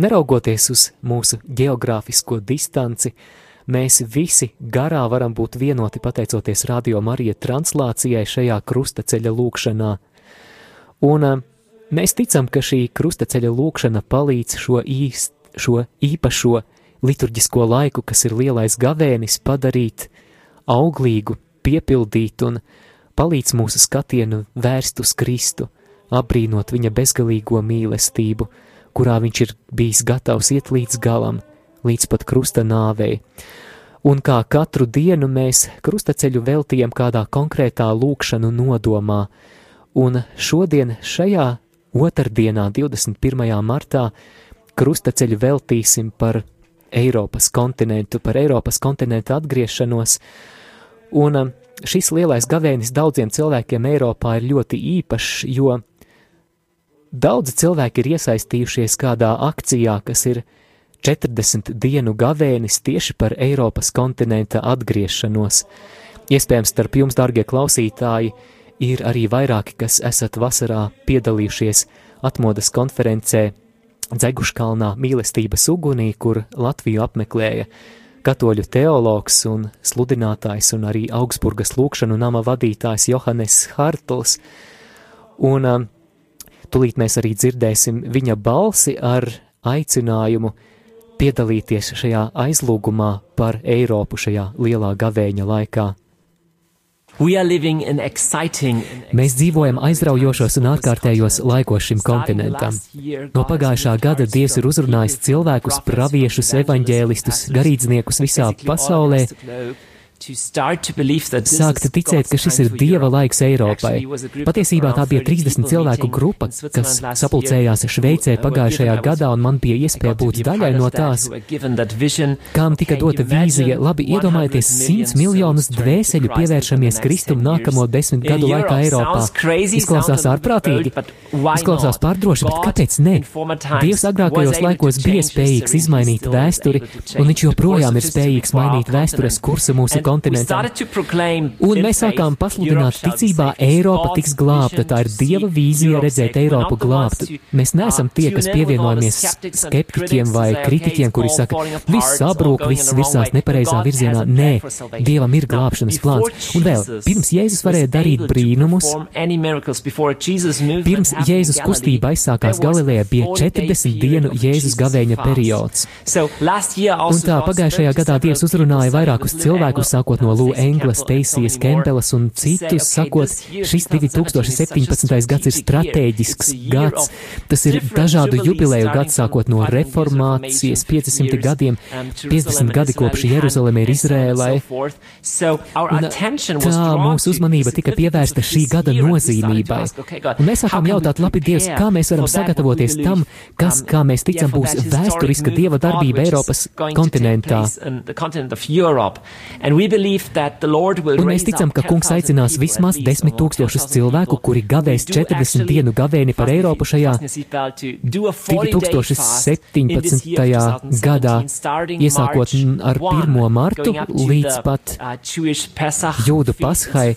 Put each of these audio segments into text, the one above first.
Neraugoties uz mūsu geogrāfisko distanci, mēs visi garā varam būt vienoti pateicoties Radio Marija translācijai šajā krustaceļa lūkšanā. Un uh, mēs ticam, ka šī krustaceļa lūkšana palīdz šo, īst, šo īpašo liturģisko laiku, kas ir lielais gavēnis, padarīt auglīgu, piepildīt un palīdz mūsu skatienu vērst uz Kristu, apbrīnot viņa bezgalīgo mīlestību, kurā viņš ir bijis gatavs iet līdz galam, līdz pat krusta nāvei. Un kā katru dienu mēs krustaceļu veltījam kādā konkrētā lūkšanu nodomā, un šodien šajā otrdienā, 21. martā, krustaceļu veltīsim par Eiropas kontinentu, par Eiropas kontinentu atgriešanos, un um, šis lielais gavēnis daudziem cilvēkiem Eiropā ir ļoti īpašs, jo daudzi cilvēki ir iesaistījušies kādā akcijā, kas ir 40 dienu gavēnis tieši par Eiropas kontinenta atgriešanos. Iespējams, starp jums, darbie klausītāji, ir arī vairāki, kas esat vasarā piedalījušies atmodas konferencē Dzeguškalnā mīlestības ugunī, kur Latviju apmeklēja katoļu teologs un sludinātājs un arī Augsburgas lūkšanu nama vadītājs Johannes Hartls. Un um, tulīt mēs arī dzirdēsim viņa balsi ar aicinājumu piedalīties šajā aizlūgumā par Eiropu šajā lielā gavēņa laikā. Mēs dzīvojam aizraujošos un ārkārtējos laikos šim kontinentam. No pagājušā gada Dievs ir uzrunājis cilvēkus, praviešus, evaņģēlistus, garīdzniekus visā pasaulē Sākt ticēt, ka šis ir Dieva laiks Eiropai. Patiesībā tā bija 30 cilvēku grupa, kas sapulcējās Šveicē pagājušajā gadā, un man bija iespēja būt daļai no tās, kam tika dota vīzija. Labi, iedomājieties, simts miljonus dvēseļu pievēršamies Kristum nākamo desmit gadu laikā Eiropā. Izklausās ārprātīgi, izklausās pārdroši, bet kāpēc ne? Dievs agrākajos laikos bija spējīgs izmainīt vēsturi, un viņš joprojām ir spējīgs mainīt vēstures kursu mūsu kontinentā kontinentam. Un mēs sākām pasludināt ticībā, Eiropa tiks glābta. Tā ir Dieva vīzija redzēt Eiropu glābtu. Mēs neesam tie, kas pievienojamies skeptiķiem vai kritiķiem, kuri saka, viss sabrūk, viss virsās nepareizā virzienā. Nē, Dievam ir glābšanas plāns. Un vēl, pirms Jēzus varēja darīt brīnumus, pirms Jēzus kustība aizsākās Galilejā, bija 40 dienu Jēzus gavēņa periods. Un tā pagājušajā gadā Dievs uzrunāja vairākus cilvēkus, sākot no Lū Englas, Teisijas, Kempelas un citus, sakot, šis 2017. gads ir strateģisks gads. Tas ir dažādu jubileju gads, sākot no reformācijas 500 gadiem, 50 gadi kopš Jeruzaleme ir Izrēlai. Un tā mūsu uzmanība tika pievērsta šī gada nozīmībai. Un mēs sākām jautāt, labi, Dievs, kā mēs varam sagatavoties tam, kas, kā mēs ticam, būs vēsturiska Dieva darbība Eiropas kontinentā. Un mēs ticam, ka kungs aicinās vismaz desmit tūkstošus cilvēku, kuri gavēs 40 dienu gavēni par Eiropu šajā 2017. gadā, iesākot ar 1. martu līdz pat jūdu pashai.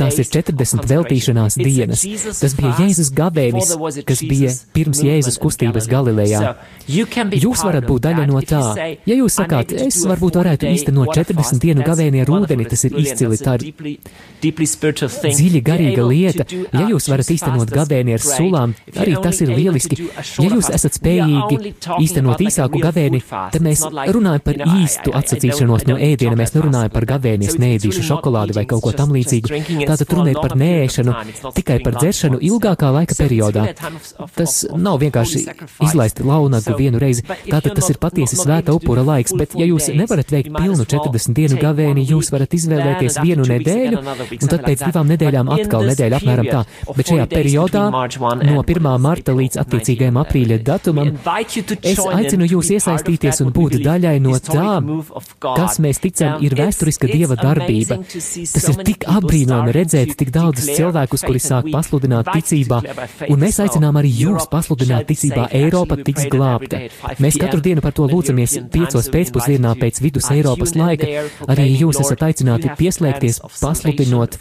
Tās ir 40 veltīšanās dienas. Tas bija Jēzus gavēnis, kas bija pirms Jēzus kustības Galilejā. Jūs varat būt daļa no tā. Ja jūs sakāt, es varbūt varētu īstenot 40 dienu gavēni ar ūdeni, tas ir izcili, tā ir dziļi garīga lieta. Ja jūs varat īstenot gavēni ar sulām, arī tas ir lieliski. Ja jūs esat spējīgi īstenot īsāku gavēni, tad mēs runājam par īstu atsacīšanos no ēdiena, mēs nerunājam par gavēni, es neēdīšu šokolādi vai kaut ko tam līdzīgu. Tātad ir par nēšanu, tikai par dzeršanu ilgākā laika periodā. Tas nav vienkārši izlaist launagu vienu reizi. Tātad tas ir patiesi svēta upura laiks, bet ja jūs nevarat veikt pilnu 40 dienu gavēni, jūs varat izvēlēties vienu nedēļu, un tad pēc divām nedēļām atkal nedēļa apmēram tā. Bet šajā periodā, no 1. marta līdz attiecīgajam aprīļa datumam, es aicinu jūs iesaistīties un būt daļai no tā, kas mēs ticam ir vēsturiska Dieva darbība. Tas ir tik apbrīnojami redzēt tik daudzus cilvēkus, kuri sāk pasludināt ticībā, un mēs aicinām arī jūs pasludināt ticībā Eiropa tiks glābta. Mēs katru dienu par to lūdzamies piecos pēcpusdienā pēc vidus Eiropas laika. Arī jūs jūs esat aicināti pieslēgties, pasludinot,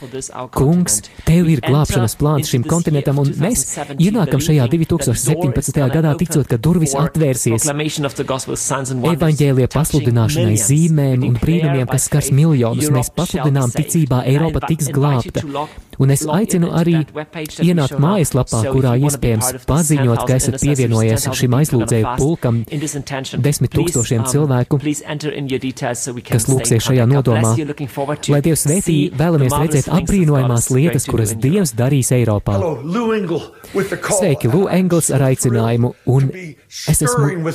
kungs, tev ir glābšanas plāns šim kontinentam, un mēs ienākam šajā 2017. gadā ticot, ka durvis atvērsies evaņģēlie pasludināšanai zīmēm un brīnumiem, kas skars miljonus. Mēs pasludinām ticībā Eiropa tiks glābta. Un es aicinu arī ienākt mājaslapā, kurā iespējams paziņot, ka esat pievienojies šim aizlūdzēju pulkam desmit tūkstošiem cilvēku, kas lūksies šajā nodomā. Lai Dievs svētī, vēlamies redzēt apbrīnojamās lietas, kuras Dievs darīs Eiropā. Sveiki, Lū Engels ar aicinājumu, un es esmu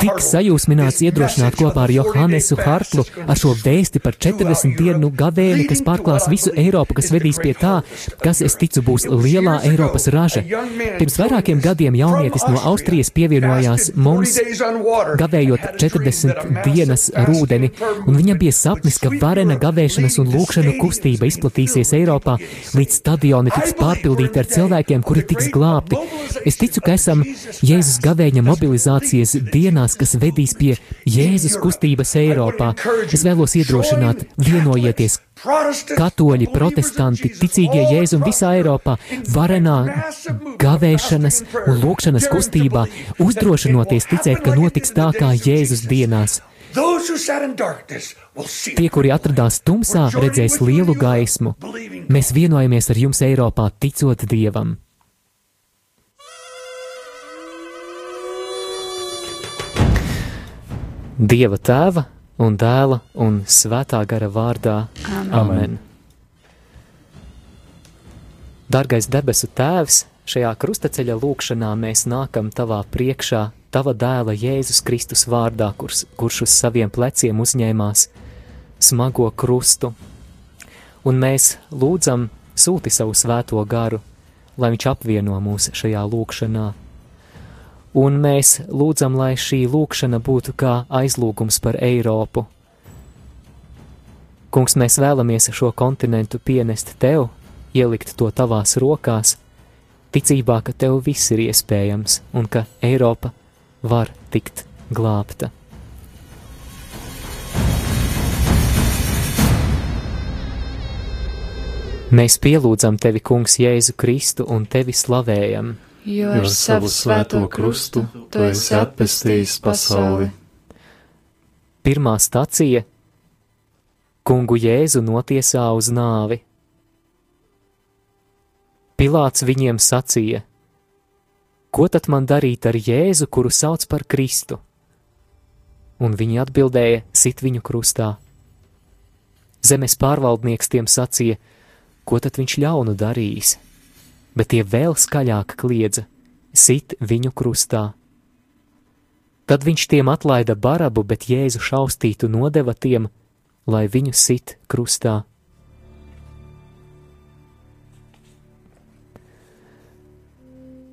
tik sajūsmināts iedrošināt kopā ar Johannesu Hartlu ar šo vēsti par 40 dienu gavēni, kas pārklās visu Eiropu, kas vedīs pie tā, tā, kas, es ticu, būs lielā Eiropas raža. Pirms vairākiem gadiem jaunietis no Austrijas pievienojās mums, gavējot 40 dienas rūdeni, un viņam bija sapnis, ka varena gavēšanas un lūkšanu kustība izplatīsies Eiropā, līdz stadioni tiks pārpildīti ar cilvēkiem, kuri tiks glābti. Es ticu, ka esam Jēzus gavēņa mobilizācijas dienās, kas vedīs pie Jēzus kustības Eiropā. Es vēlos iedrošināt, vienojieties, katoļi, protestanti, ticīgie jēzumi visā Eiropā, varenā gavēšanas un lūkšanas kustībā, uzdrošinoties ticēt, ka notiks tā kā Jēzus dienās. Tie, kuri atradās tumsā, redzēs lielu gaismu. Mēs vienojamies ar jums Eiropā, ticot Dievam. Dieva tēva un dēla un svētā gara vārdā. Amen. Amen. Dargais debesu Tēvs, šajā krustaceļa lūkšanā mēs nākam Tavā priekšā, Tava dēla Jēzus Kristus vārdā, kurš, kurš uz saviem pleciem uzņēmās smago krustu, un mēs lūdzam sūti savu svēto garu, lai viņš apvieno mūs šajā lūkšanā un mēs lūdzam, lai šī lūkšana būtu kā aizlūgums par Eiropu. Kungs, mēs vēlamies šo kontinentu pienest tev, ielikt to tavās rokās, ticībā, ka tev viss ir iespējams un ka Eiropa var tikt glābta. Mēs pielūdzam tevi, Kungs, Jēzu Kristu un tevi slavējam jo ar savu svēto krustu tu esi atpestījis pasauli. Pirmā stacija - kungu Jēzu notiesā uz nāvi. Pilāts viņiem sacīja: Ko tad man darīt ar Jēzu, kuru sauc par Kristu? Un viņi atbildēja: Sit viņu krustā. Zemes pārvaldnieks tiem sacīja: Ko tad viņš ļaunu darījis? bet tie vēl skaļāk kliedza: Sit viņu krustā! Tad viņš tiem atlaida barabu, bet Jēzu šaustītu nodeva tiem, lai viņu sit krustā.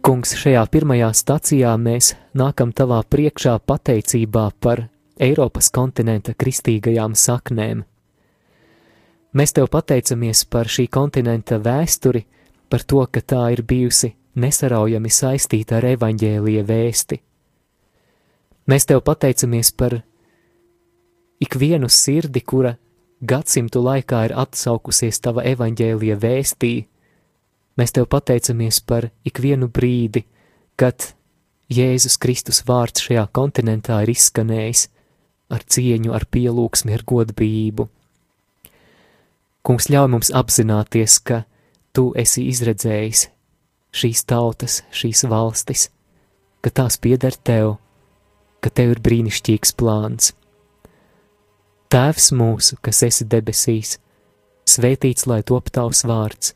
Kungs, šajā pirmajā stacijā mēs nākam tavā priekšā pateicībā par Eiropas kontinenta kristīgajām saknēm. Mēs tev pateicamies par šī kontinenta vēsturi, par to, ka tā ir bijusi nesaraujami saistīta ar evaņģēlīja vēsti. Mēs tev pateicamies par ikvienu sirdi, kura gadsimtu laikā ir atsaukusies tava evaņģēlīja vēstī. Mēs tev pateicamies par ikvienu brīdi, kad Jēzus Kristus vārds šajā kontinentā ir izskanējis ar cieņu, ar pielūgsmi, ar godbijību. Kungs ļauj mums apzināties, ka tu esi izredzējis šīs tautas, šīs valstis, ka tās pieder tev, ka tev ir brīnišķīgs plāns. Tēvs mūsu, kas esi debesīs, svētīts lai top tavs vārds,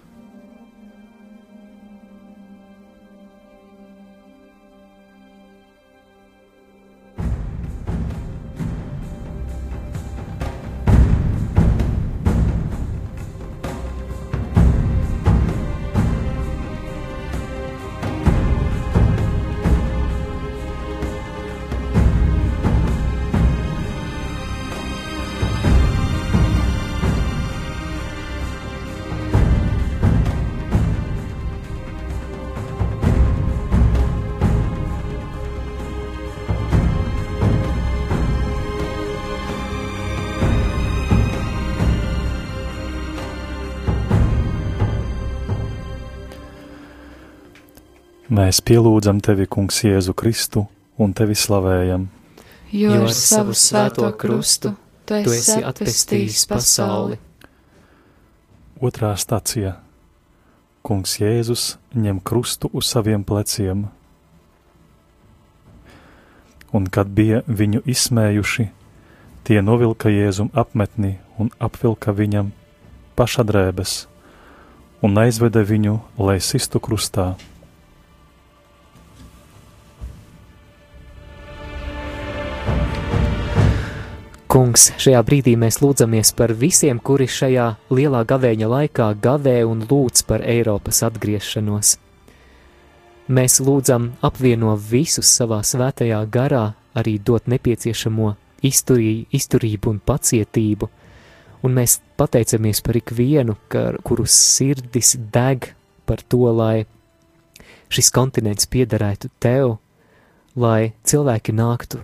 Mēs pielūdzam tevi, Kungs, Jēzu Kristu un tevi slavējam. Jo ar savu svēto krustu tu esi, atpestījis pasauli. Otrā stacija. Kungs Jēzus ņem krustu uz saviem pleciem. Un kad bija viņu izsmējuši, tie novilka Jēzum apmetni un apvilka viņam pašadrēbes un aizveda viņu, lai sistu krustā. Kungs, šajā brīdī mēs lūdzamies par visiem, kuri šajā lielā gavēņa laikā gavē un lūdz par Eiropas atgriešanos. Mēs lūdzam apvieno visus savā svētajā garā, arī dot nepieciešamo izturī, izturību un pacietību, un mēs pateicamies par ikvienu, kurus sirdis deg par to, lai šis kontinents piederētu tev, lai cilvēki nāktu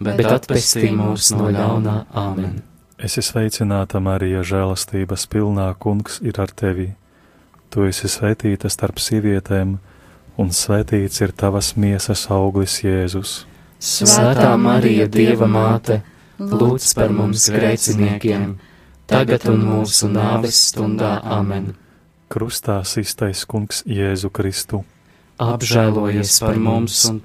bet atpestī mūs no ļaunā Āmen. Es esmu sveicināta, Marija, žēlastības pilnā kungs ir ar tevi. Tu esi svētīta starp sievietēm, un svētīts ir tavas miesas auglis Jēzus. Svētā Marija, Dieva māte, lūdz par mums grēciniekiem, tagad un mūsu nāves stundā Āmen. Krustā iztais kungs Jēzu Kristu. Apžēlojies par mums un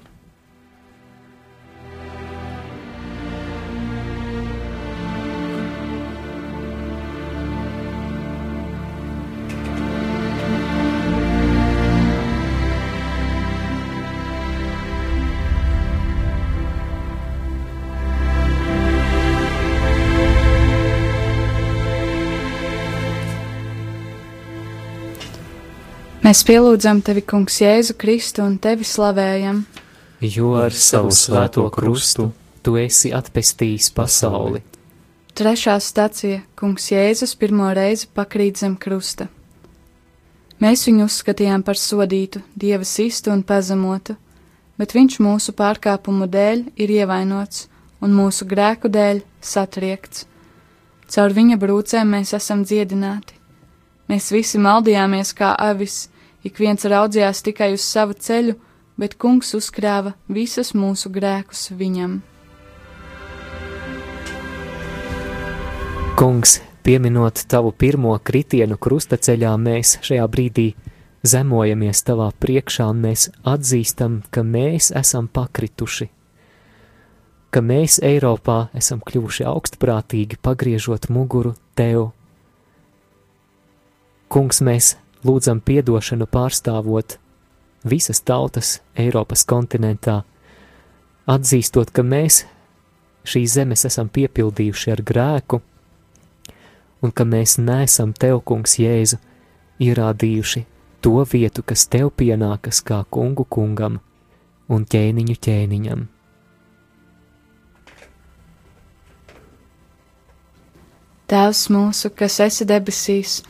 Mēs pielūdzam tevi, Kungs, Jēzu Kristu un tevi slavējam. Jo ar savu svēto krustu tu esi atpestījis pasauli. Trešā stacija - Kungs Jēzus pirmo reizi pakrīt zem krusta. Mēs viņu uzskatījām par sodītu, dieva sistu un pazemotu, bet viņš mūsu pārkāpumu dēļ ir ievainots un mūsu grēku dēļ satriekts. Caur viņa brūcēm mēs esam dziedināti. Mēs visi maldījāmies kā avis, ik viens raudzījās tikai uz savu ceļu, bet kungs uzkrāva visas mūsu grēkus viņam. Kungs, pieminot tavu pirmo kritienu krustaceļā, mēs šajā brīdī zemojamies tavā priekšā un mēs atzīstam, ka mēs esam pakrituši, ka mēs Eiropā esam kļuvuši augstprātīgi, pagriežot muguru tev. Kungs, mēs lūdzam piedošanu pārstāvot visas tautas Eiropas kontinentā, atzīstot, ka mēs šīs zemes esam piepildījuši ar grēku, un ka mēs nesam Tev, Kungs, Jēzu, ierādījuši to vietu, kas Tev pienākas kā kungu kungam un ķēniņu ķēniņam. Tēvs mūsu, kas esi debesīs,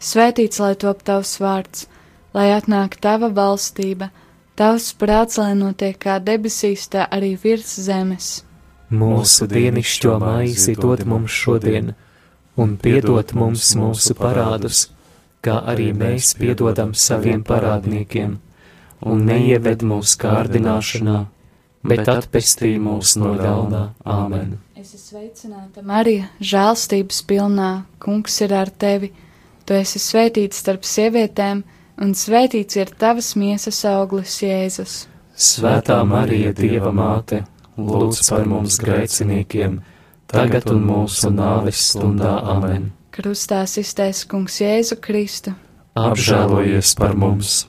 Svētīts lai top tavs vārds, lai atnāk tava valstība, tavs prāts, lai notiek kā debesīs, tā arī virs zemes. Mūsu dienascho maizi dod mums šodien, un piedod mums mūsu parādus, kā arī mēs piedodam saviem parādniekiem, un neieved mūsu kārdināšanā, bet atpestī mūs no ļaunā. Āmen! Es esmu sveicināta, Marija, žēlstības pilnā, kungs ir ar tevi, tu esi svētīts starp sievietēm, un svētīts ir tavas miesas auglis, Jēzus. Svētā Marija, Dieva māte, lūdz par mums grēciniekiem, tagad un mūsu nāves stundā amen. Krustā iztaisa kungs Jēzu Kristu. Apžēlojies par mums!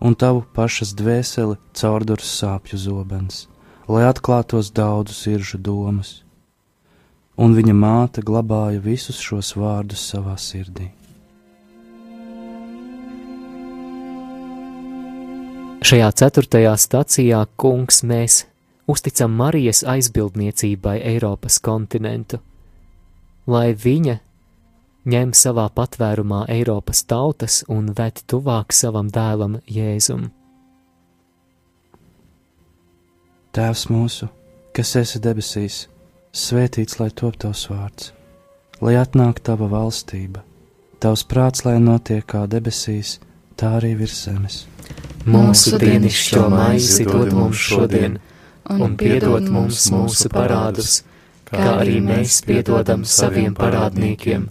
un tavu pašas dvēseli caurdurs sāpju zobens, lai atklātos daudzu siržu domas. Un viņa māte glabāja visus šos vārdus savā sirdī. Šajā ceturtajā stacijā, kungs, mēs uzticam Marijas aizbildniecībai Eiropas kontinentu, lai viņa ņem savā patvērumā Eiropas tautas un ved tuvāk savam dēlam Jēzum. Tēvs mūsu, kas esi debesīs, svētīts lai top tavs vārds, lai atnāk tava valstība, tavs prāts, lai notiek kā debesīs, tā arī virs zemes. Mūsu dienascho maizi dod mums šodien, un piedod mums mūsu parādus, kā arī mēs piedodam saviem parādniekiem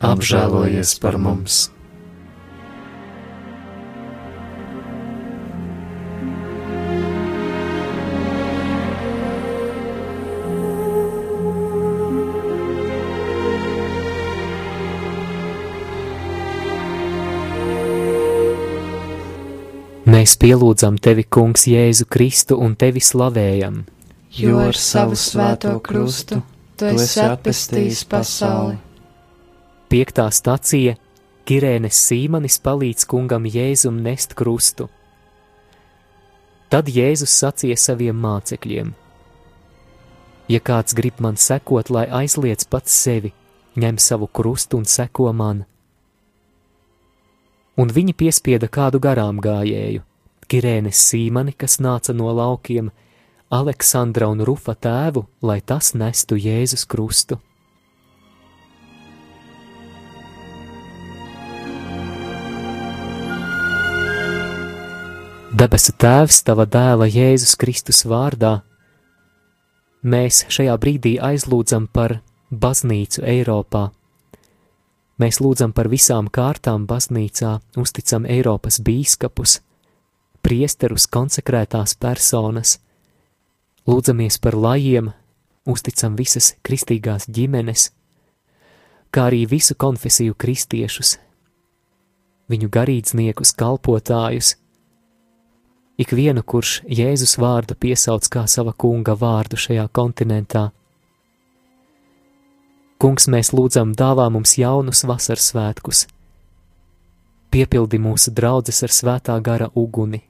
apžēlojies par mums! Mēs pielūdzam tevi, Kungs, Jēzu Kristu un tevi slavējam, jo ar savu svēto krustu tu esi atpestījis pasauli. Piektā stacija - Kirēnes Sīmanis palīdz kungam Jēzum nest krustu. Tad Jēzus sacīja saviem mācekļiem: Ja kāds grib man sekot, lai aizliec pats sevi, ņem savu krustu un seko man. Un viņi piespieda kādu garām gājēju, Kirēnes Sīmani, kas nāca no laukiem, Aleksandra un Rufa tēvu, lai tas nestu Jēzus krustu. Debesu Tēvs, Tava dēla Jēzus Kristus vārdā, mēs šajā brīdī aizlūdzam par baznīcu Eiropā. Mēs lūdzam par visām kārtām baznīcā, uzticam Eiropas bīskapus, priesterus, konsekrētās personas, lūdzamies par lajiem, uzticam visas kristīgās ģimenes, kā arī visu konfesiju kristiešus, viņu garīdzniekus, kalpotājus, ikvienu, kurš Jēzus vārdu piesauc kā sava kunga vārdu šajā kontinentā. Kungs, mēs lūdzam, dāvā mums jaunus vasaras svētkus, piepildi mūsu draudzes ar svētā gara uguni.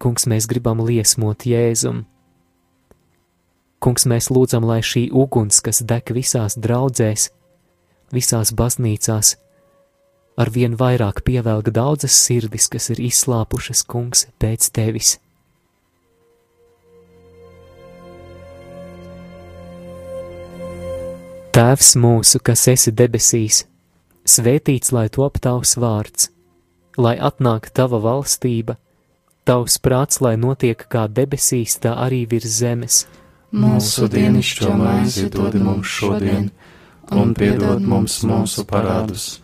Kungs, mēs gribam liesmot Jēzum. Kungs, mēs lūdzam, lai šī uguns, kas deg visās draudzēs, visās baznīcās, arvien vairāk pievelk daudzas sirdis, kas ir izslāpušas, kungs, pēc tevis. Tēvs mūsu, kas esi debesīs, svētīts lai top tavs vārds, lai atnāk tava valstība, tavs prāts, lai notiek kā debesīs, tā arī virs zemes. Mūsu dienascho maizi dod mums šodien, un piedod mums mūsu parādus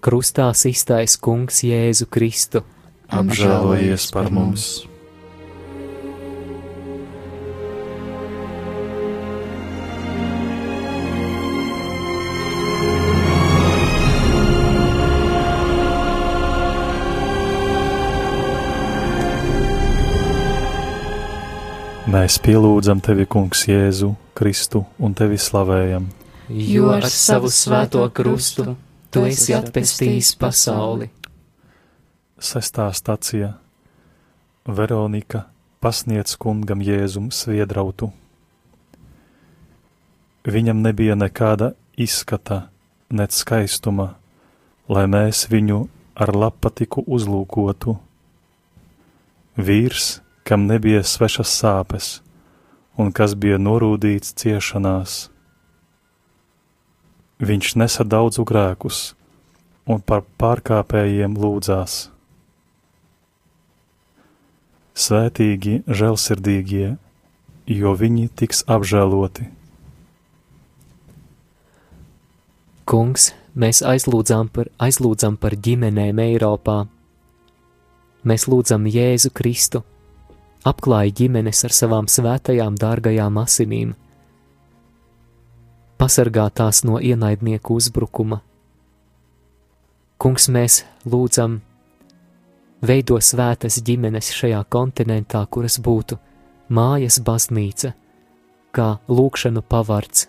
krustā iztais Kungs Jēzu Kristu. Apžēlojies par mums! Mēs pielūdzam tevi, Kungs, Jēzu Kristu un tevi slavējam. Jo ar savu svēto krustu tu esi atpestījis pasauli. Sestā stacija Veronika pasniedz kungam Jēzum sviedrautu. Viņam nebija nekāda izskata, nec skaistuma, lai mēs viņu ar lapatiku uzlūkotu. Vīrs, kam nebija svešas sāpes, un kas bija norūdīts ciešanās Viņš nesa daudzu grēkus un par pārkāpējiem lūdzās. Svētīgi, žēlsirdīgie, jo viņi tiks apžēloti. Kungs, mēs aizlūdzam par, aizlūdzam par ģimenēm Eiropā. Mēs lūdzam Jēzu Kristu, apklāj ģimenes ar savām svētajām, dārgajām asinīm pasargā tās no ienaidnieku uzbrukuma. Kungs, mēs lūdzam, veido svētas ģimenes šajā kontinentā, kuras būtu mājas baznīca, kā lūkšanu pavards.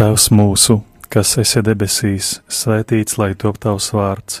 Tēvs mūsu, kas esi debesīs, svētīts lai top tavs vārds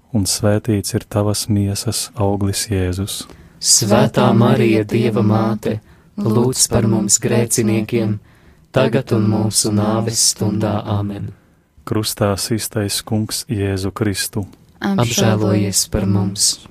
un svētīts ir tavas miesas auglis Jēzus. Svētā Marija, Dieva māte, lūdz par mums grēciniekiem, tagad un mūsu nāves stundā amen. Krustā iztais kungs Jēzu Kristu. Apžēlojies par mums!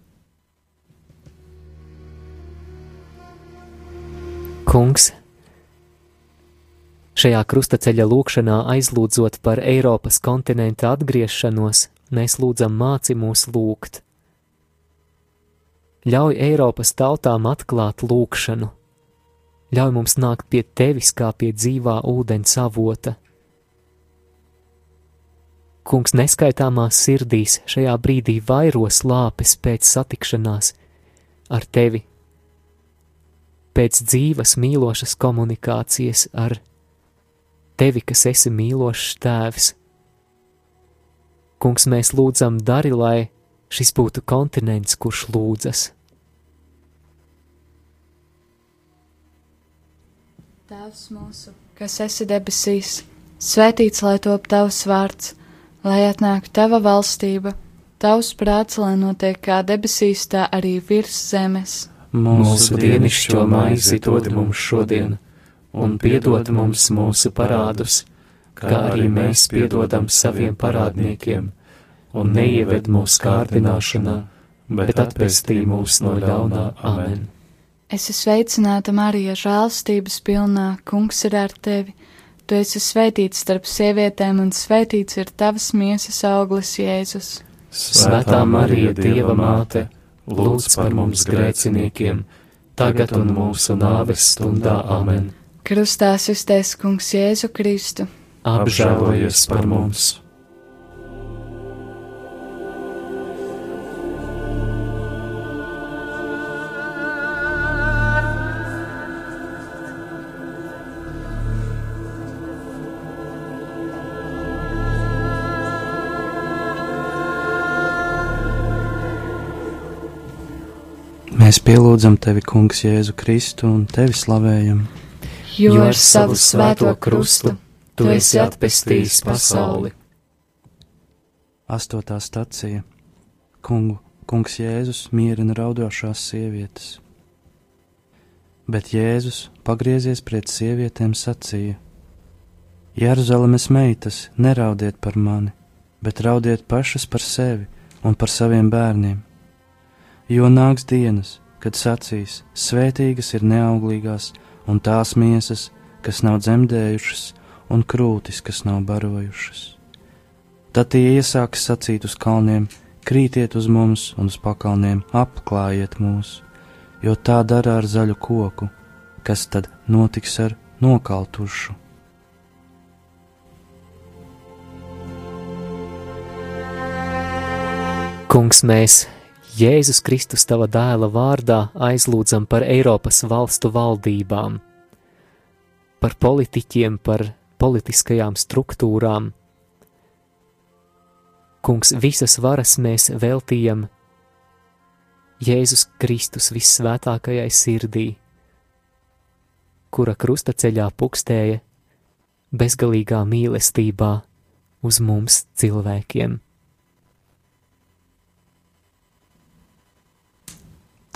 Kungs, šajā krustaceļa lūkšanā aizlūdzot par Eiropas kontinenta atgriešanos, mēs lūdzam māci mūs lūgt. Ļauj Eiropas tautām atklāt lūkšanu, ļauj mums nākt pie tevis kā pie dzīvā ūdens avota. Kungs neskaitāmās sirdīs šajā brīdī vairo slāpes pēc satikšanās ar tevi, pēc dzīves mīlošas komunikācijas ar tevi, kas esi mīlošs tēvs. Kungs, mēs lūdzam, dari, lai šis būtu kontinents, kurš lūdzas. Tēvs mūsu, kas esi debesīs, svētīts lai top tavs vārds, lai atnāktu tava valstība, tavs prāts, lai notiek kā debesīs, tā arī virs zemes. Mūsu dienascho maizi dod mums šodien, un piedod mums mūsu parādus, kā arī mēs piedodam saviem parādniekiem, un neieved mūsu kārdināšanā, bet atpestī mūs no ļaunā amen. Es esmu sveicināta Marija, žēlstības pilnā, kungs ir ar tevi. Tu esi svētīts starp sievietēm, un svētīts ir tavas miesas auglis, Jēzus. Svētā Marija, Dieva māte! Lūdz par mums grēciniekiem, tagad un mūsu nāves stundā amen. Krustā iztaisa kungs Jēzu Kristu. Apžēlojies par mums! Mēs pielūdzam tevi, Kungs, Jēzu Kristu un tevi slavējam. Jo ar savu svēto krustu tu esi atpestījis pasauli. Astotā stacija Kungu, Kungs Jēzus mierina raudošās sievietes. Bet Jēzus, pagriezies pret sievietēm, sacīja: Jeruzalemes meitas, neraudiet par mani, bet raudiet pašas par sevi un par saviem bērniem jo nāks dienas, kad sacīs: Svētīgas ir neauglīgās, un tās miesas, kas nav dzemdējušas, un krūtis, kas nav barojušas. Tad tie iesāks sacīt uz kalniem: Krītiet uz mums, un uz pakalniem apklājiet mūs, jo tā dara ar zaļu koku, kas tad notiks ar nokaltušu. Kungs, mēs Jēzus Kristus tava dēla vārdā aizlūdzam par Eiropas valstu valdībām, par politiķiem, par politiskajām struktūrām. Kungs, visas varas mēs veltījam Jēzus Kristus vissvētākajai sirdī, kura krusta ceļā pukstēja bezgalīgā mīlestībā uz mums cilvēkiem.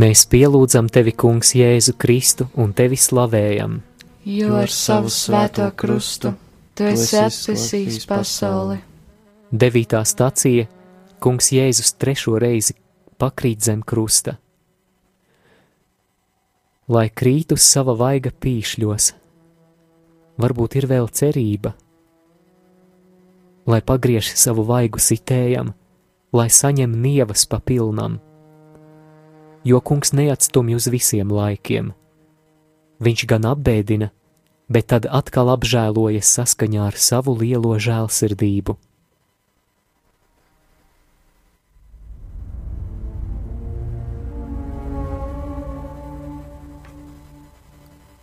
Mēs pielūdzam tevi, Kungs, Jēzu Kristu un tevi slavējam. Jo ar savu svēto krustu tu esi atpesījis pasauli. Devītā stacija Kungs Jēzus trešo reizi pakrīt zem krusta. Lai krīt uz sava vaiga pīšļos, varbūt ir vēl cerība, lai pagriež savu vaigu sitējam, lai saņem nievas papilnam jo kungs neatstumj uz visiem laikiem. Viņš gan apbēdina, bet tad atkal apžēlojas saskaņā ar savu lielo žēlsirdību.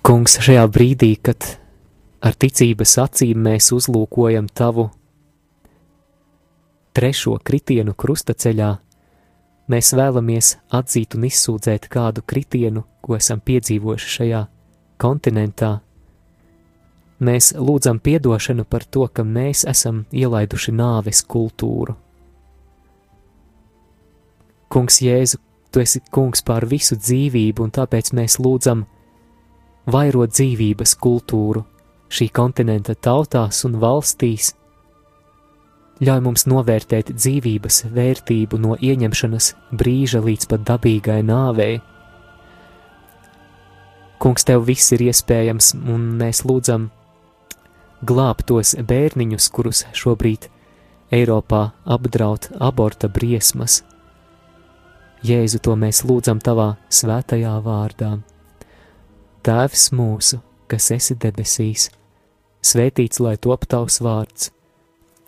Kungs, šajā brīdī, kad ar ticības acīm mēs uzlūkojam tavu trešo kritienu krustaceļā, mēs vēlamies atzīt un izsūdzēt kādu kritienu, ko esam piedzīvojuši šajā kontinentā. Mēs lūdzam atdošanu par to, ka mēs esam ielaiduši nāves kultūru. Kungs, Jēzu, tu esi kungs pār visu dzīvību, un tāpēc mēs lūdzam vairot dzīvības kultūru šī kontinenta tautās un valstīs, ļauj mums novērtēt dzīvības vērtību no ieņemšanas brīža līdz pat dabīgai nāvei. Kungs, tev viss ir iespējams, un mēs lūdzam glābt tos bērniņus, kurus šobrīd Eiropā apdraud aborta briesmas. Jēzu, to mēs lūdzam tavā svētajā vārdā. Tēvs mūsu, kas esi debesīs, svētīts lai top tavs vārds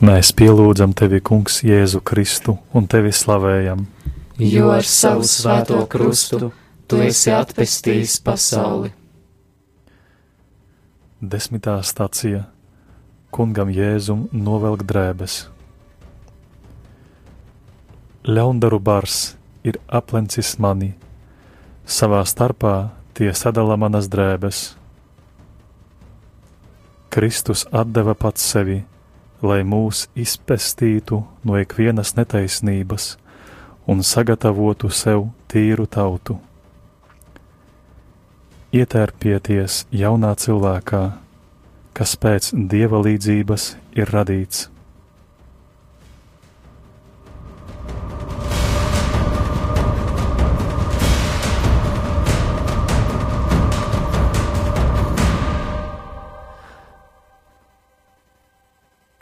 Mēs pielūdzam tevi, Kungs, Jēzu Kristu un tevi slavējam. Jo ar savu svēto krustu tu esi atpestījis pasauli. Desmitā stācija Kungam Jēzum novelk drēbes. Ļaundaru bars ir aplencis mani, savā starpā tie sadala manas drēbes. Kristus atdeva pats sevi lai mūs izpestītu no ikvienas netaisnības un sagatavotu sev tīru tautu. Ietērpieties jaunā cilvēkā, kas pēc dieva līdzības ir radīts.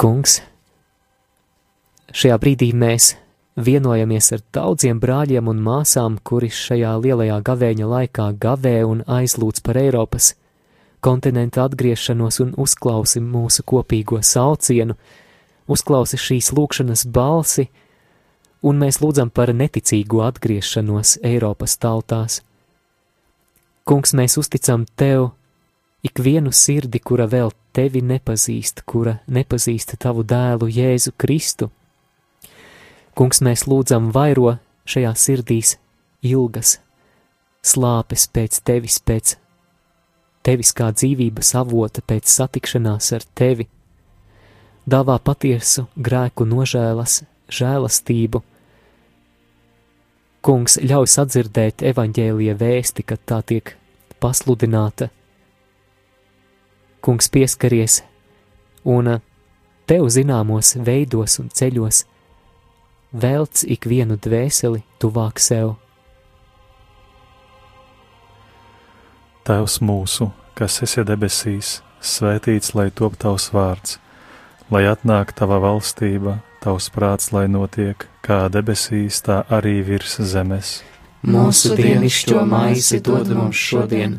Kungs, šajā brīdī mēs vienojamies ar daudziem brāļiem un māsām, kuri šajā lielajā gavēņa laikā gavē un aizlūdz par Eiropas kontinentu atgriešanos un uzklausi mūsu kopīgo saucienu, uzklausi šīs lūkšanas balsi, un mēs lūdzam par neticīgo atgriešanos Eiropas tautās. Kungs, mēs uzticam Tev ikvienu sirdi, kura vēl tevi nepazīst, kura nepazīst tavu dēlu Jēzu Kristu. Kungs, mēs lūdzam vairo šajā sirdīs ilgas slāpes pēc tevis, pēc tevis kā dzīvības avota, pēc satikšanās ar tevi. Dāvā patiesu grēku nožēlas, žēlastību. Kungs ļauj sadzirdēt evaņģēlija vēsti, kad tā tiek pasludināta kungs pieskaries, un uh, tev zināmos veidos un ceļos velc ikvienu dvēseli tuvāk sev. Tēvs mūsu, kas esi debesīs, svētīts lai top tavs vārds, lai atnāk tava valstība, tavs prāts, lai notiek kā debesīs, tā arī virs zemes. Mūsu dienascho maizi dod mums šodien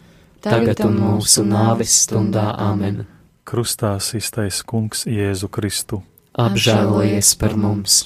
tagad un mūsu nāves stundā Āmen. Krustā iztais kungs Jēzu Kristu. Apžēlojies par mums!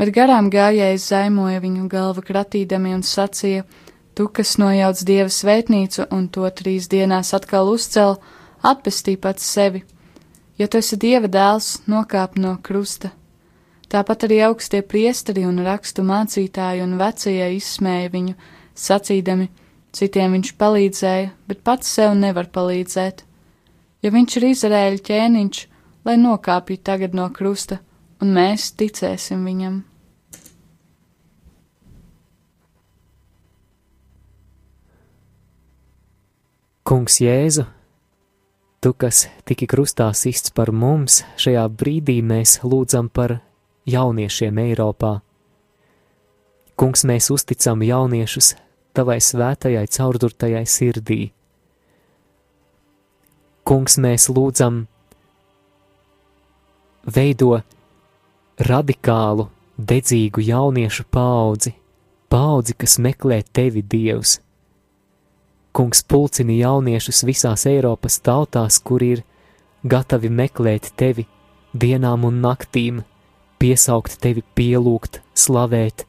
bet garām gājējs zaimoja viņu galvu kratīdami un sacīja: Tu, kas nojauc dieva svētnīcu un to trīs dienās atkal uzcel, atpestī pats sevi. Ja tu esi dieva dēls, nokāp no krusta. Tāpat arī augstie priesteri un rakstu mācītāji un vecie izsmēja viņu, sacīdami, citiem viņš palīdzēja, bet pats sev nevar palīdzēt. Ja viņš ir Izraēļa ķēniņš, lai nokāpju tagad no krusta, un mēs ticēsim viņam. Kungs Jēzu, tu, kas tiki krustā sists par mums, šajā brīdī mēs lūdzam par jauniešiem Eiropā. Kungs, mēs uzticam jauniešus tavai svētajai caurdurtajai sirdī. Kungs, mēs lūdzam veido radikālu, dedzīgu jauniešu paudzi, paudzi, kas meklē tevi, Dievs Kungs pulcini jauniešus visās Eiropas tautās, kur ir gatavi meklēt tevi dienām un naktīm, piesaukt tevi, pielūgt, slavēt.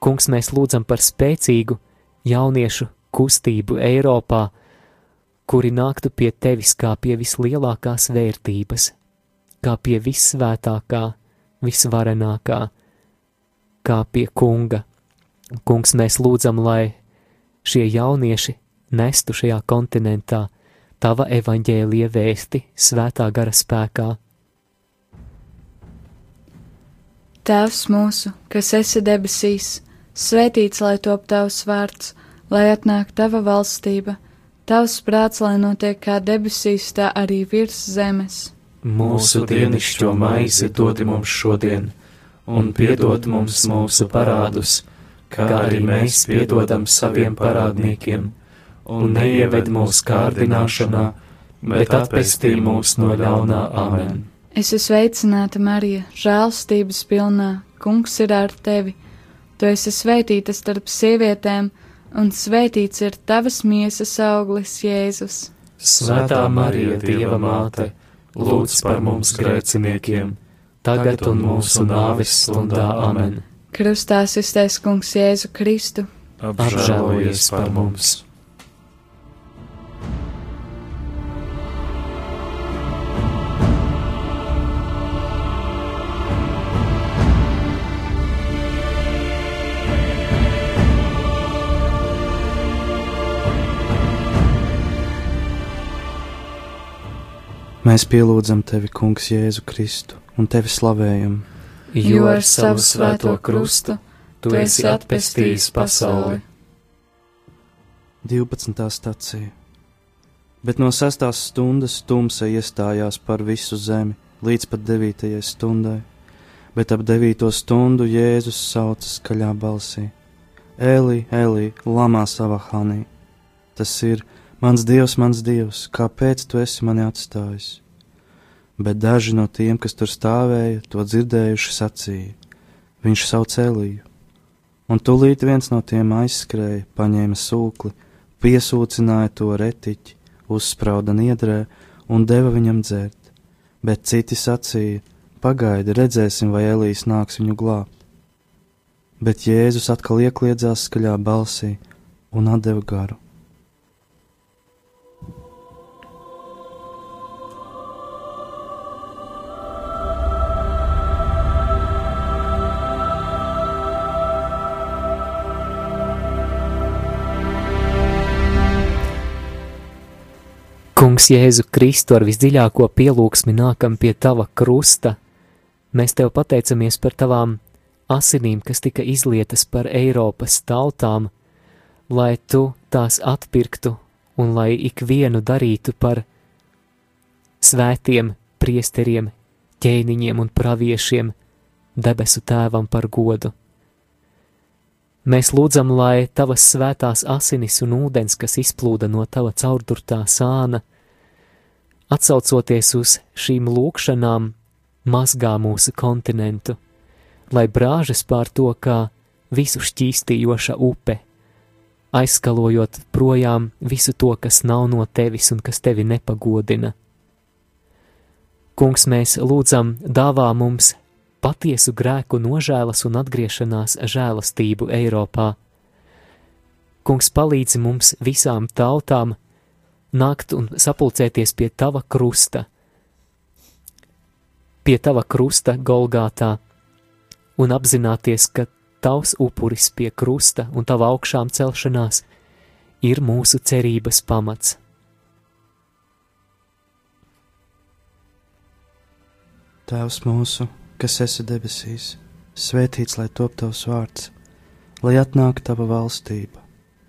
Kungs, mēs lūdzam par spēcīgu jauniešu kustību Eiropā, kuri nāktu pie tevis kā pie vislielākās vērtības, kā pie vissvētākā, visvarenākā, kā pie kunga. Kungs, mēs lūdzam, lai šie jaunieši nestu šajā kontinentā tava evaņģēlīja vēsti svētā gara spēkā. Tēvs mūsu, kas esi debesīs, svētīts lai top tavs vārds, lai atnāk tava valstība, tavs prāts, lai notiek kā debesīs, tā arī virs zemes. Mūsu dienascho maizi dod mums šodien, un piedod mums mūsu parādus kā arī mēs piedodam saviem parādniekiem, un neieved mūsu kārdināšanā, bet atpestī mūs no ļaunā amen. Es esmu sveicināta, Marija, žēlstības pilnā, kungs ir ar tevi. Tu esi svētīta starp sievietēm, un svētīts ir tavas miesas auglis, Jēzus. Svētā Marija, Dieva māte, lūdz par mums grēciniekiem, tagad un mūsu nāves stundā amen. Krustā iztais kungs Jēzu Kristu. Apžēlojies par mums! Mēs pielūdzam tevi, Kungs, Jēzu Kristu, un tevi slavējam jo ar savu svēto krustu tu esi atpestījis pasauli. 12. stācija Bet no sestās stundas tumsa iestājās par visu zemi līdz pat devītajai stundai, bet ap devīto stundu Jēzus sauca skaļā balsī: Eli, Eli, lamā savā hanī! Tas ir mans dievs, mans dievs, kāpēc tu esi mani atstājis? Bet daži no tiem, kas tur stāvēja, to dzirdējuši sacīja: Viņš sauc Eliju. Un tūlīt viens no tiem aizskrēja, paņēma sūkli, piesūcināja to retiķi, uzsprauda niedrē un deva viņam dzert, bet citi sacīja: Pagaidi, redzēsim, vai Elijas nāks viņu glābt. Bet Jēzus atkal iekļiedzās skaļā balsī un atdeva garu. Kungs, Jēzu Kristu, ar visdziļāko pielūgsmi nākam pie tava krusta. Mēs tev pateicamies par tavām asinīm, kas tika izlietas par Eiropas tautām, lai tu tās atpirktu un lai ikvienu darītu par svētiem priesteriem, ķēniņiem un praviešiem, debesu tēvam par godu. Mēs lūdzam, lai tavas svētās asinis un ūdens, kas izplūda no tava caurdurtā sāna, atsaucoties uz šīm lūkšanām, mazgā mūsu kontinentu, lai brāžas pār to kā visu šķīstījoša upe, aizskalojot projām visu to, kas nav no tevis un kas tevi nepagodina. Kungs, mēs lūdzam, dāvā mums patiesu grēku nožēlas un atgriešanās žēlastību Eiropā. Kungs palīdzi mums visām tautām nākt un sapulcēties pie tava krusta, pie tava krusta Golgātā un apzināties, ka tavs upuris pie krusta un tava augšām celšanās ir mūsu cerības pamats. Tēvs mūsu, kas esi debesīs, svētīts lai top tavs vārds, lai atnāktu tava valstība,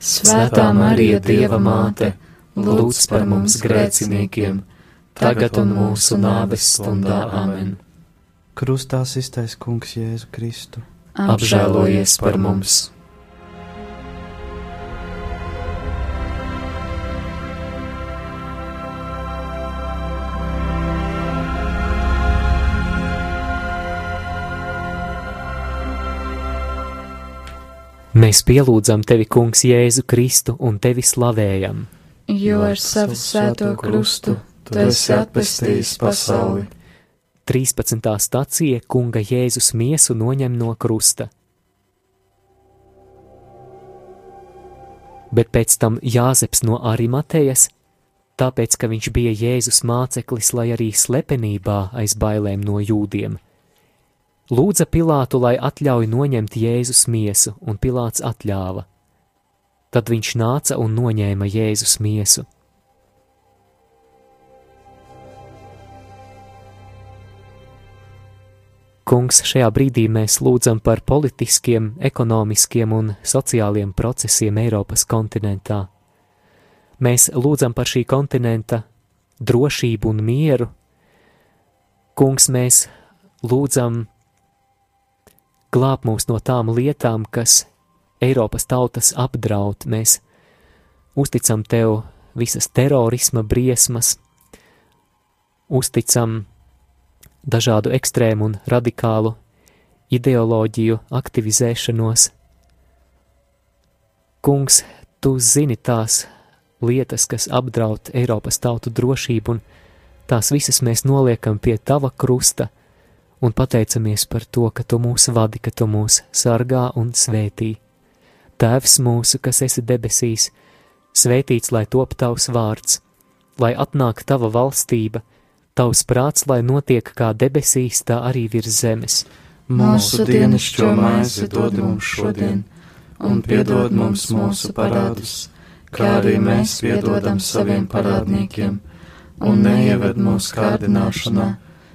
Svētā Marija, Dieva māte, lūdz par mums grēciniekiem, tagad un mūsu nāves stundā amen. Krustā iztais kungs Jēzu Kristu. Apžēlojies par mums! Mēs pielūdzam tevi, Kungs, Jēzu Kristu un tevi slavējam. Jo ar savu svēto krustu tu esi atpestījis pasauli. 13. stacija Kunga Jēzus miesu noņem no krusta. Bet pēc tam Jāzeps no Arimatejas, tāpēc, ka viņš bija Jēzus māceklis, lai arī slepenībā aiz bailēm no jūdiem – lūdza Pilātu, lai atļauj noņemt Jēzus miesu, un Pilāts atļāva. Tad viņš nāca un noņēma Jēzus miesu. Kungs, šajā brīdī mēs lūdzam par politiskiem, ekonomiskiem un sociāliem procesiem Eiropas kontinentā. Mēs lūdzam par šī kontinenta drošību un mieru. Kungs, mēs lūdzam glāb mūs no tām lietām, kas Eiropas tautas apdraud. Mēs uzticam tev visas terorisma briesmas, uzticam dažādu ekstrēmu un radikālu ideoloģiju aktivizēšanos. Kungs, tu zini tās lietas, kas apdraud Eiropas tautu drošību, un tās visas mēs noliekam pie tava krusta un pateicamies par to, ka tu mūs vadi, ka tu mūs sargā un svētī. Tēvs mūsu, kas esi debesīs, svētīts lai top tavs vārds, lai atnāk tava valstība, tavs prāts, lai notiek kā debesīs, tā arī virs zemes. Mūsu dienascho maizi dod mums šodien, un piedod mums mūsu parādus, kā arī mēs piedodam saviem parādniekiem, un neieved mūsu kārdināšanā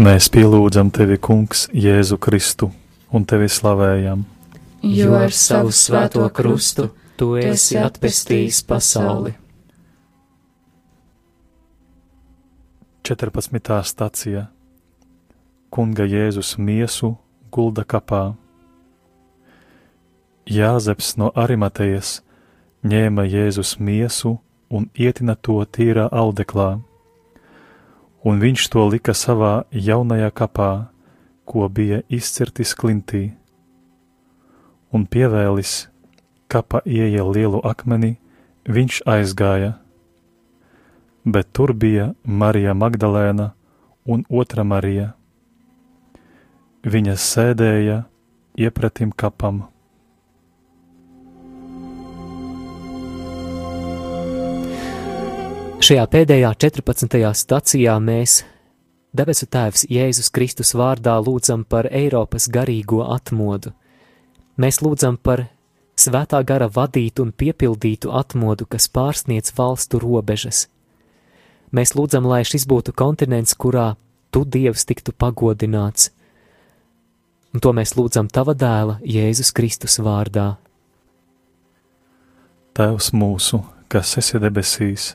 Mēs pielūdzam tevi, Kungs, Jēzu Kristu, un tevi slavējam. Jo ar savu svēto krustu tu esi atpestījis pasauli. 14. stācija Kunga Jēzus miesu gulda kapā. Jāzeps no Arimatejas ņēma Jēzus miesu un ietina to tīrā audeklā un viņš to lika savā jaunajā kapā, ko bija izcirtis klintī, un pievēlis kapa ieja lielu akmeni, viņš aizgāja, bet tur bija Marija Magdalēna un otra Marija. Viņa sēdēja iepratim kapam. Šajā pēdējā 14. stacijā mēs, debesu Tēvs Jēzus Kristus vārdā, lūdzam par Eiropas garīgo atmodu. Mēs lūdzam par svētā gara vadītu un piepildītu atmodu, kas pārsniedz valstu robežas. Mēs lūdzam, lai šis būtu kontinents, kurā tu, Dievs, tiktu pagodināts, un to mēs lūdzam Tava dēla Jēzus Kristus vārdā. Tēvs mūsu, kas esi debesīs,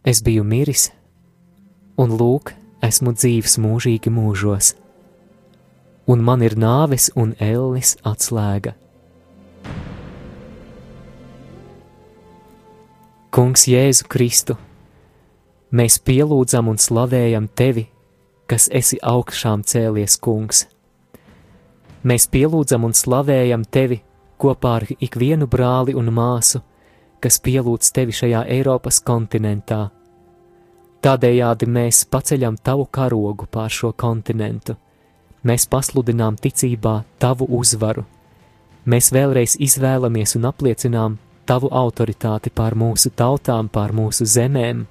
Es biju miris, un lūk, esmu dzīves mūžīgi mūžos, un man ir nāves un ellis atslēga. Kungs Jēzu Kristu, mēs pielūdzam un slavējam tevi, kas esi augšām cēlies, Kungs. Mēs pielūdzam un slavējam tevi kopā ar ikvienu brāli un māsu, kas pielūdz tevi šajā Eiropas kontinentā. Tādējādi mēs paceļam tavu karogu pār šo kontinentu, mēs pasludinām ticībā tavu uzvaru, mēs vēlreiz izvēlamies un apliecinām tavu autoritāti pār mūsu tautām, pār mūsu zemēm.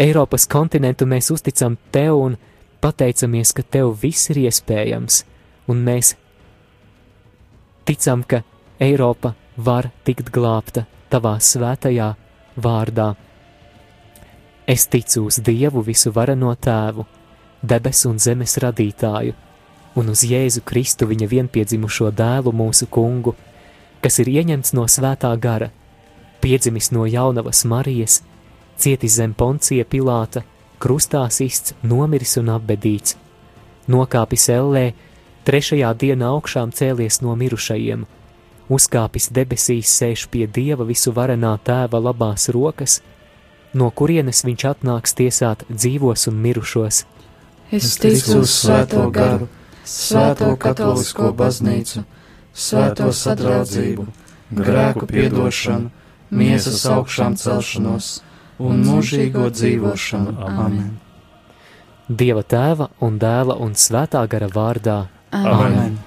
Eiropas kontinentu mēs uzticam tev un pateicamies, ka tev viss ir iespējams, un mēs ticam, ka Eiropa var tikt glābta tavā svētajā vārdā. Es ticu uz Dievu visu vareno tēvu, debesu un zemes radītāju, un uz Jēzu Kristu viņa vienpiedzimušo dēlu mūsu kungu, kas ir ieņemts no svētā gara, piedzimis no jaunavas Marijas, cietis zem poncija Pilāta, krustā sists, nomiris un apbedīts, nokāpis ellē, trešajā dienā augšām cēlies no mirušajiem – uzkāpis debesīs, sēž pie dieva visu varenā tēva labās rokas, no kurienes viņš atnāks tiesāt dzīvos un mirušos. Es ticu uz svēto garu, svēto katolisko baznīcu, svēto sadraudzību, grēku piedošanu, miesas augšām celšanos un mūžīgo dzīvošanu. Amen! Dieva tēva un dēla un svētā gara vārdā. Amen. Amen.